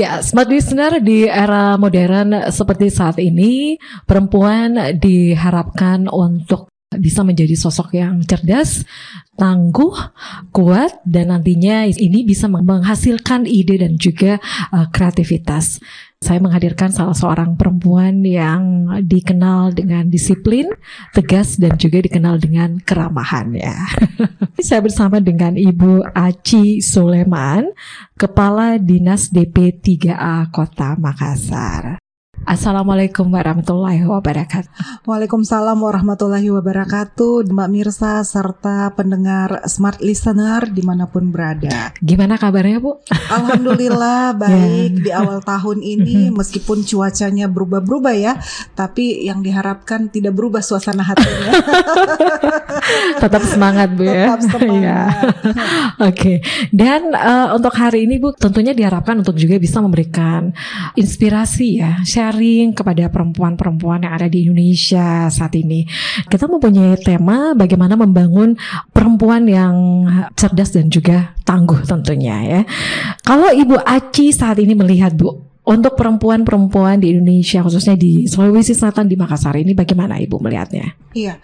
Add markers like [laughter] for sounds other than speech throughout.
Ya, smart listener di era modern seperti saat ini, perempuan diharapkan untuk bisa menjadi sosok yang cerdas, tangguh, kuat, dan nantinya ini bisa menghasilkan ide dan juga uh, kreativitas. Saya menghadirkan salah seorang perempuan yang dikenal dengan disiplin, tegas, dan juga dikenal dengan keramahan ya. [laughs] Saya bersama dengan Ibu Aci Suleman, Kepala Dinas DP 3A Kota Makassar. Assalamualaikum warahmatullahi wabarakatuh. Waalaikumsalam warahmatullahi wabarakatuh, Mbak Mirsa serta pendengar smart listener di mana pun berada. Gimana kabarnya Bu? Alhamdulillah [laughs] baik ya. di awal tahun ini meskipun cuacanya berubah-berubah ya, tapi yang diharapkan tidak berubah suasana hatinya. [laughs] Tetap semangat Bu ya. Tetap [laughs] semangat. ya. Oke, okay. dan uh, untuk hari ini Bu tentunya diharapkan untuk juga bisa memberikan inspirasi ya, sharing kepada perempuan-perempuan yang ada di Indonesia saat ini. Kita mempunyai tema bagaimana membangun perempuan yang cerdas dan juga tangguh tentunya ya. Kalau Ibu Aci saat ini melihat Bu, untuk perempuan-perempuan di Indonesia khususnya di Sulawesi Selatan di Makassar ini bagaimana Ibu melihatnya? Iya,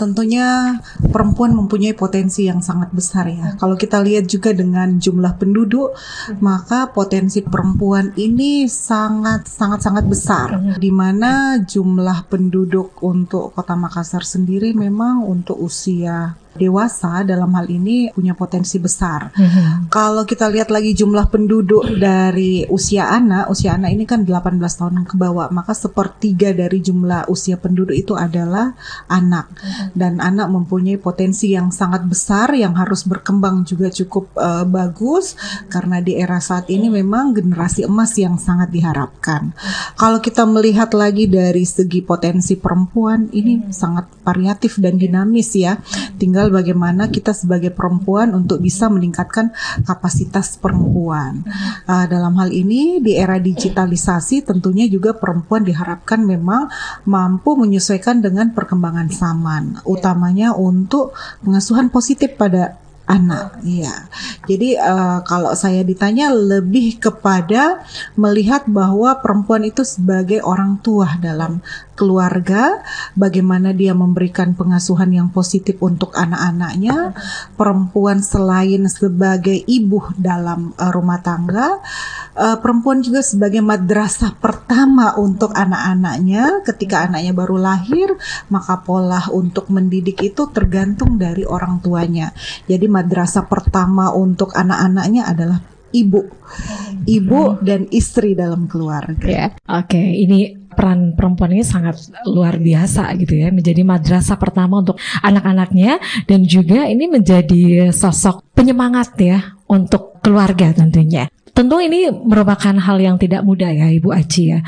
tentunya perempuan mempunyai potensi yang sangat besar ya. Kalau kita lihat juga dengan jumlah penduduk, maka potensi perempuan ini sangat sangat sangat besar. Di mana jumlah penduduk untuk Kota Makassar sendiri memang untuk usia dewasa dalam hal ini punya potensi besar. Mm-hmm. Kalau kita lihat lagi jumlah penduduk dari usia anak, usia anak ini kan 18 tahun ke bawah, maka sepertiga dari jumlah usia penduduk itu adalah anak. Mm-hmm. Dan anak mempunyai potensi yang sangat besar yang harus berkembang juga cukup uh, bagus karena di era saat ini memang generasi emas yang sangat diharapkan. Kalau kita melihat lagi dari segi potensi perempuan ini sangat variatif dan dinamis ya. Tinggal bagaimana kita sebagai perempuan untuk bisa meningkatkan kapasitas perempuan. Uh, dalam hal ini di era digitalisasi tentunya juga perempuan diharapkan memang mampu menyesuaikan dengan perkembangan zaman, utamanya untuk pengasuhan positif pada anak. Iya. Jadi uh, kalau saya ditanya lebih kepada melihat bahwa perempuan itu sebagai orang tua dalam keluarga, bagaimana dia memberikan pengasuhan yang positif untuk anak-anaknya, perempuan selain sebagai ibu dalam uh, rumah tangga, uh, perempuan juga sebagai madrasah pertama untuk anak-anaknya ketika anaknya baru lahir, maka pola untuk mendidik itu tergantung dari orang tuanya. Jadi madrasah pertama untuk anak-anaknya adalah ibu, ibu dan istri dalam keluarga. Ya, oke, okay. ini peran perempuan ini sangat luar biasa gitu ya menjadi madrasah pertama untuk anak-anaknya dan juga ini menjadi sosok penyemangat ya untuk keluarga tentunya. Tentu ini merupakan hal yang tidak mudah ya Ibu Aci ya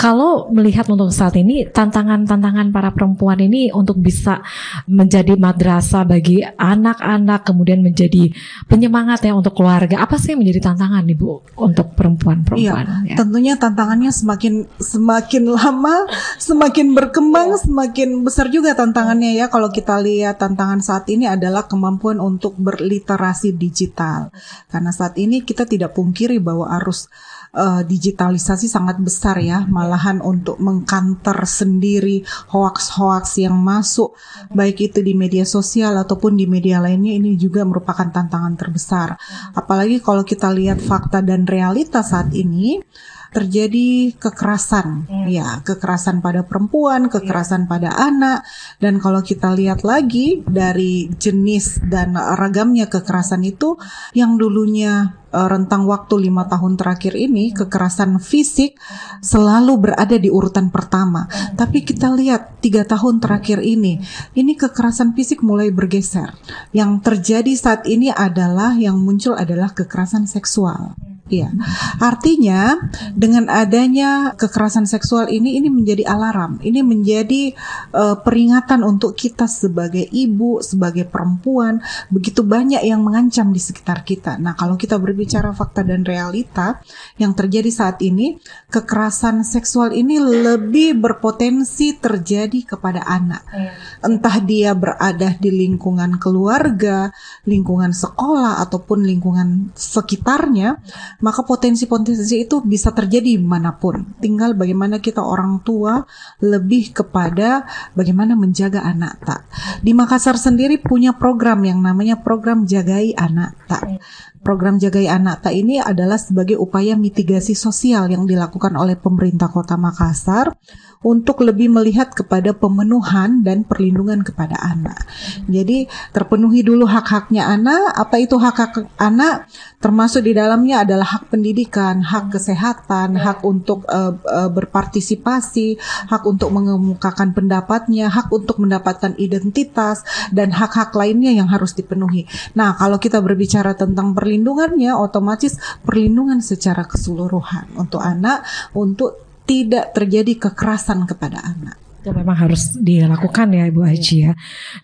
kalau melihat untuk saat ini tantangan-tantangan para perempuan ini untuk bisa menjadi madrasah bagi anak-anak kemudian menjadi penyemangat ya untuk keluarga apa sih yang menjadi tantangan ibu untuk perempuan-perempuan? Iya, ya. tentunya tantangannya semakin semakin lama semakin berkembang iya. semakin besar juga tantangannya ya kalau kita lihat tantangan saat ini adalah kemampuan untuk berliterasi digital karena saat ini kita tidak pungkiri bahwa arus uh, digitalisasi sangat besar ya, malahan untuk mengkanter sendiri hoax-hoax yang masuk baik itu di media sosial ataupun di media lainnya ini juga merupakan tantangan terbesar. Apalagi kalau kita lihat fakta dan realita saat ini terjadi kekerasan, hmm. ya kekerasan pada perempuan, kekerasan pada anak, dan kalau kita lihat lagi dari jenis dan ragamnya kekerasan itu, yang dulunya uh, rentang waktu lima tahun terakhir ini kekerasan fisik selalu berada di urutan pertama. Tapi kita lihat tiga tahun terakhir ini, ini kekerasan fisik mulai bergeser. Yang terjadi saat ini adalah yang muncul adalah kekerasan seksual. Iya. Artinya dengan adanya kekerasan seksual ini ini menjadi alarm, ini menjadi uh, peringatan untuk kita sebagai ibu, sebagai perempuan, begitu banyak yang mengancam di sekitar kita. Nah, kalau kita berbicara fakta dan realita yang terjadi saat ini, kekerasan seksual ini lebih berpotensi terjadi kepada anak. Iya. Entah dia berada di lingkungan keluarga, lingkungan sekolah ataupun lingkungan sekitarnya maka potensi-potensi itu bisa terjadi mana pun. Tinggal bagaimana kita orang tua lebih kepada bagaimana menjaga anak tak. Di Makassar sendiri punya program yang namanya program Jagai Anak Tak. Program Jagai Anak Tak ini adalah sebagai upaya mitigasi sosial yang dilakukan oleh pemerintah Kota Makassar untuk lebih melihat kepada pemenuhan dan perlindungan kepada anak. Jadi terpenuhi dulu hak-haknya anak. Apa itu hak-hak anak? Termasuk di dalamnya adalah hak pendidikan, hak kesehatan, hak untuk uh, uh, berpartisipasi, hak untuk mengemukakan pendapatnya, hak untuk mendapatkan identitas dan hak-hak lainnya yang harus dipenuhi. Nah, kalau kita berbicara tentang perlindungannya, otomatis perlindungan secara keseluruhan untuk anak untuk tidak terjadi kekerasan kepada anak. Itu memang harus dilakukan ya Ibu Haji ya.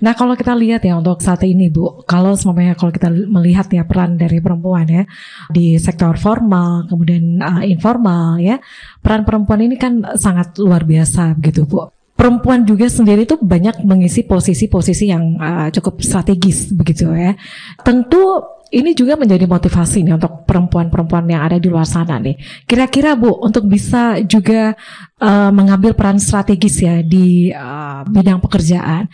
Nah kalau kita lihat ya untuk saat ini Bu, kalau semuanya kalau kita melihat ya peran dari perempuan ya di sektor formal kemudian uh, informal ya, peran perempuan ini kan sangat luar biasa begitu Bu perempuan juga sendiri itu banyak mengisi posisi-posisi yang uh, cukup strategis begitu ya. Tentu ini juga menjadi motivasi nih untuk perempuan-perempuan yang ada di luar sana nih. Kira-kira Bu untuk bisa juga uh, mengambil peran strategis ya di uh, bidang pekerjaan.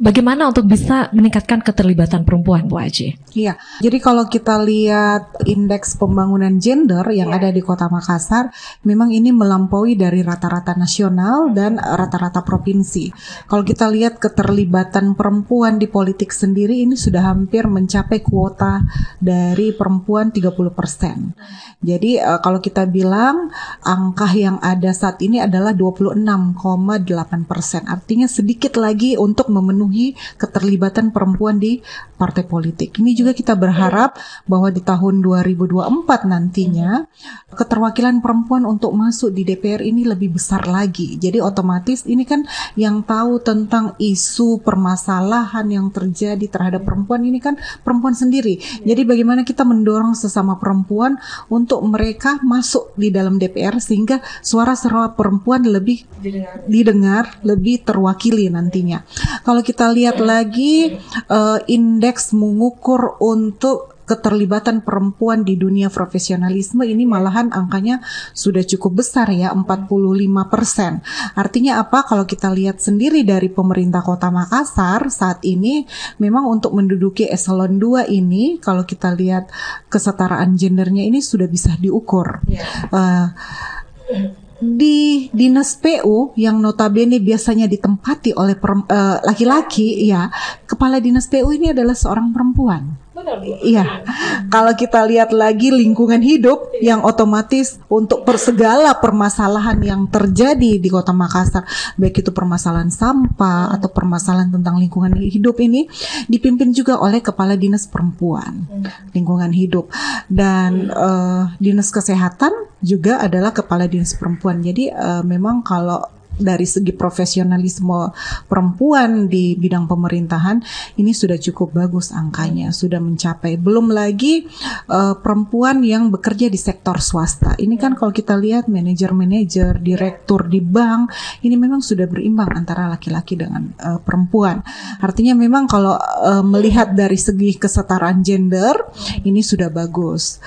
Bagaimana untuk bisa meningkatkan keterlibatan perempuan, Bu Aji? Iya, jadi kalau kita lihat indeks pembangunan gender yang yeah. ada di Kota Makassar, memang ini melampaui dari rata-rata nasional dan rata-rata provinsi. Kalau kita lihat keterlibatan perempuan di politik sendiri ini sudah hampir mencapai kuota dari perempuan 30%. Jadi uh, kalau kita bilang angka yang ada saat ini adalah 26,8%. Artinya sedikit lagi untuk memenuhi memenuhi keterlibatan perempuan di partai politik. Ini juga kita berharap bahwa di tahun 2024 nantinya keterwakilan perempuan untuk masuk di DPR ini lebih besar lagi. Jadi otomatis ini kan yang tahu tentang isu permasalahan yang terjadi terhadap perempuan ini kan perempuan sendiri. Jadi bagaimana kita mendorong sesama perempuan untuk mereka masuk di dalam DPR sehingga suara-suara perempuan lebih didengar, didengar lebih terwakili nantinya. Kalau kita kita lihat lagi uh, indeks mengukur untuk keterlibatan perempuan di dunia profesionalisme ini malahan angkanya sudah cukup besar ya 45%. Artinya apa kalau kita lihat sendiri dari pemerintah Kota Makassar saat ini memang untuk menduduki eselon 2 ini kalau kita lihat kesetaraan gendernya ini sudah bisa diukur. Yeah. Uh, di dinas PU yang notabene biasanya ditempati oleh eh, laki-laki uh, ya kepala dinas PU ini adalah seorang perempuan Iya, kalau kita lihat lagi lingkungan hidup yang otomatis untuk persegala permasalahan yang terjadi di Kota Makassar, baik itu permasalahan sampah atau permasalahan tentang lingkungan hidup ini dipimpin juga oleh kepala dinas perempuan lingkungan hidup. Dan uh, dinas kesehatan juga adalah kepala dinas perempuan. Jadi uh, memang kalau dari segi profesionalisme perempuan di bidang pemerintahan ini sudah cukup bagus angkanya, sudah mencapai. Belum lagi uh, perempuan yang bekerja di sektor swasta. Ini kan kalau kita lihat manajer-manajer, direktur di bank, ini memang sudah berimbang antara laki-laki dengan uh, perempuan. Artinya memang kalau uh, melihat dari segi kesetaraan gender ini sudah bagus.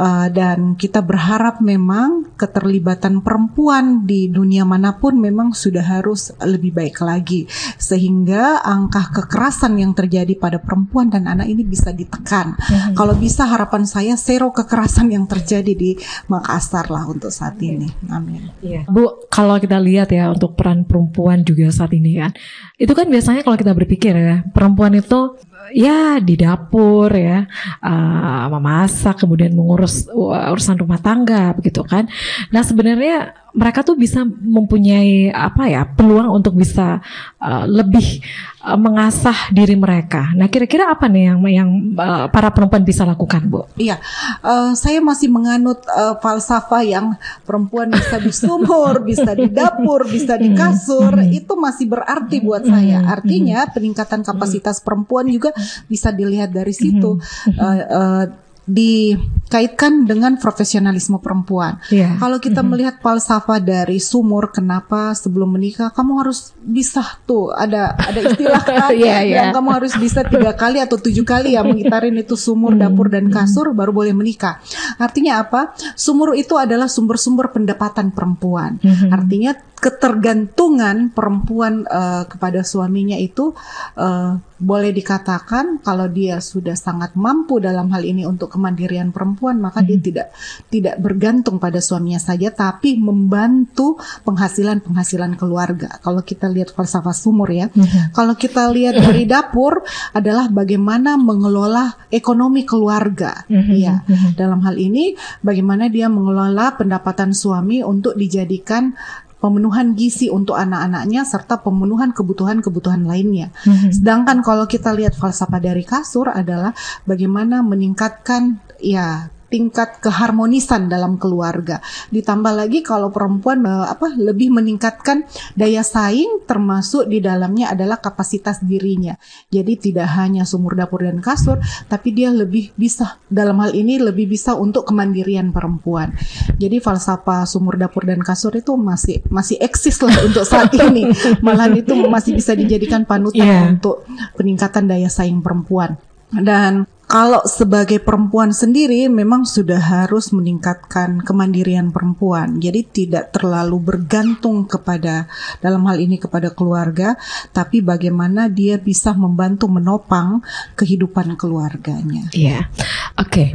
Uh, dan kita berharap memang keterlibatan perempuan di dunia mana pun memang memang sudah harus lebih baik lagi sehingga angka kekerasan yang terjadi pada perempuan dan anak ini bisa ditekan. Hmm. Kalau bisa harapan saya zero kekerasan yang terjadi di Makassar lah untuk saat ini. Amin. Iya. Bu, kalau kita lihat ya untuk peran perempuan juga saat ini kan. Itu kan biasanya kalau kita berpikir ya, perempuan itu ya di dapur ya uh, memasak kemudian mengurus uh, urusan rumah tangga begitu kan nah sebenarnya mereka tuh bisa mempunyai apa ya peluang untuk bisa uh, lebih uh, mengasah diri mereka. Nah, kira-kira apa nih yang yang uh, para perempuan bisa lakukan, Bu? Iya, uh, saya masih menganut uh, falsafah yang perempuan bisa di sumur, [laughs] bisa di dapur, bisa di kasur, hmm. itu masih berarti buat saya. Hmm. Artinya peningkatan kapasitas perempuan juga bisa dilihat dari situ. Uh, uh, dikaitkan dengan profesionalisme perempuan. Iya. Kalau kita Mhm. melihat falsafah dari sumur, kenapa sebelum menikah kamu harus bisa tuh ada ada istilah [laughs] kan Iya, iya. yang kamu harus bisa tiga kali atau tujuh kali ya mengitarin itu sumur, Hmm, dapur dan kasur baru boleh menikah. Artinya apa? Sumur itu adalah sumber-sumber pendapatan perempuan. Mhm. Artinya ketergantungan perempuan eh, kepada suaminya itu eh, boleh dikatakan kalau dia sudah sangat mampu dalam hal ini untuk kemandirian perempuan maka dia tidak tidak bergantung pada suaminya saja tapi membantu penghasilan-penghasilan keluarga. Kalau kita lihat falsafah sumur ya. Mhm. Kalau kita lihat dari dapur adalah bagaimana mengelola ekonomi keluarga. Mhm. Ya. Mhm. Dalam hal ini bagaimana dia mengelola pendapatan suami untuk dijadikan pemenuhan gizi untuk anak-anaknya serta pemenuhan kebutuhan-kebutuhan lainnya. Mhm. Sedangkan kalau kita lihat falsafah dari kasur adalah bagaimana meningkatkan ya tingkat keharmonisan dalam keluarga. Ditambah lagi kalau perempuan eh, apa lebih meningkatkan daya saing termasuk di dalamnya adalah kapasitas dirinya. Jadi tidak hanya sumur dapur dan kasur, tapi dia lebih bisa dalam hal ini lebih bisa untuk kemandirian perempuan. Jadi falsafah sumur dapur dan kasur itu masih masih eksis lah untuk saat [laughs] ini. Malahan itu masih bisa dijadikan panutan Iya. untuk peningkatan daya saing perempuan. Dan kalau sebagai perempuan sendiri memang sudah harus meningkatkan kemandirian perempuan. Jadi tidak terlalu bergantung kepada dalam hal ini kepada keluarga, tapi bagaimana dia bisa membantu menopang kehidupan keluarganya. Iya. Oke.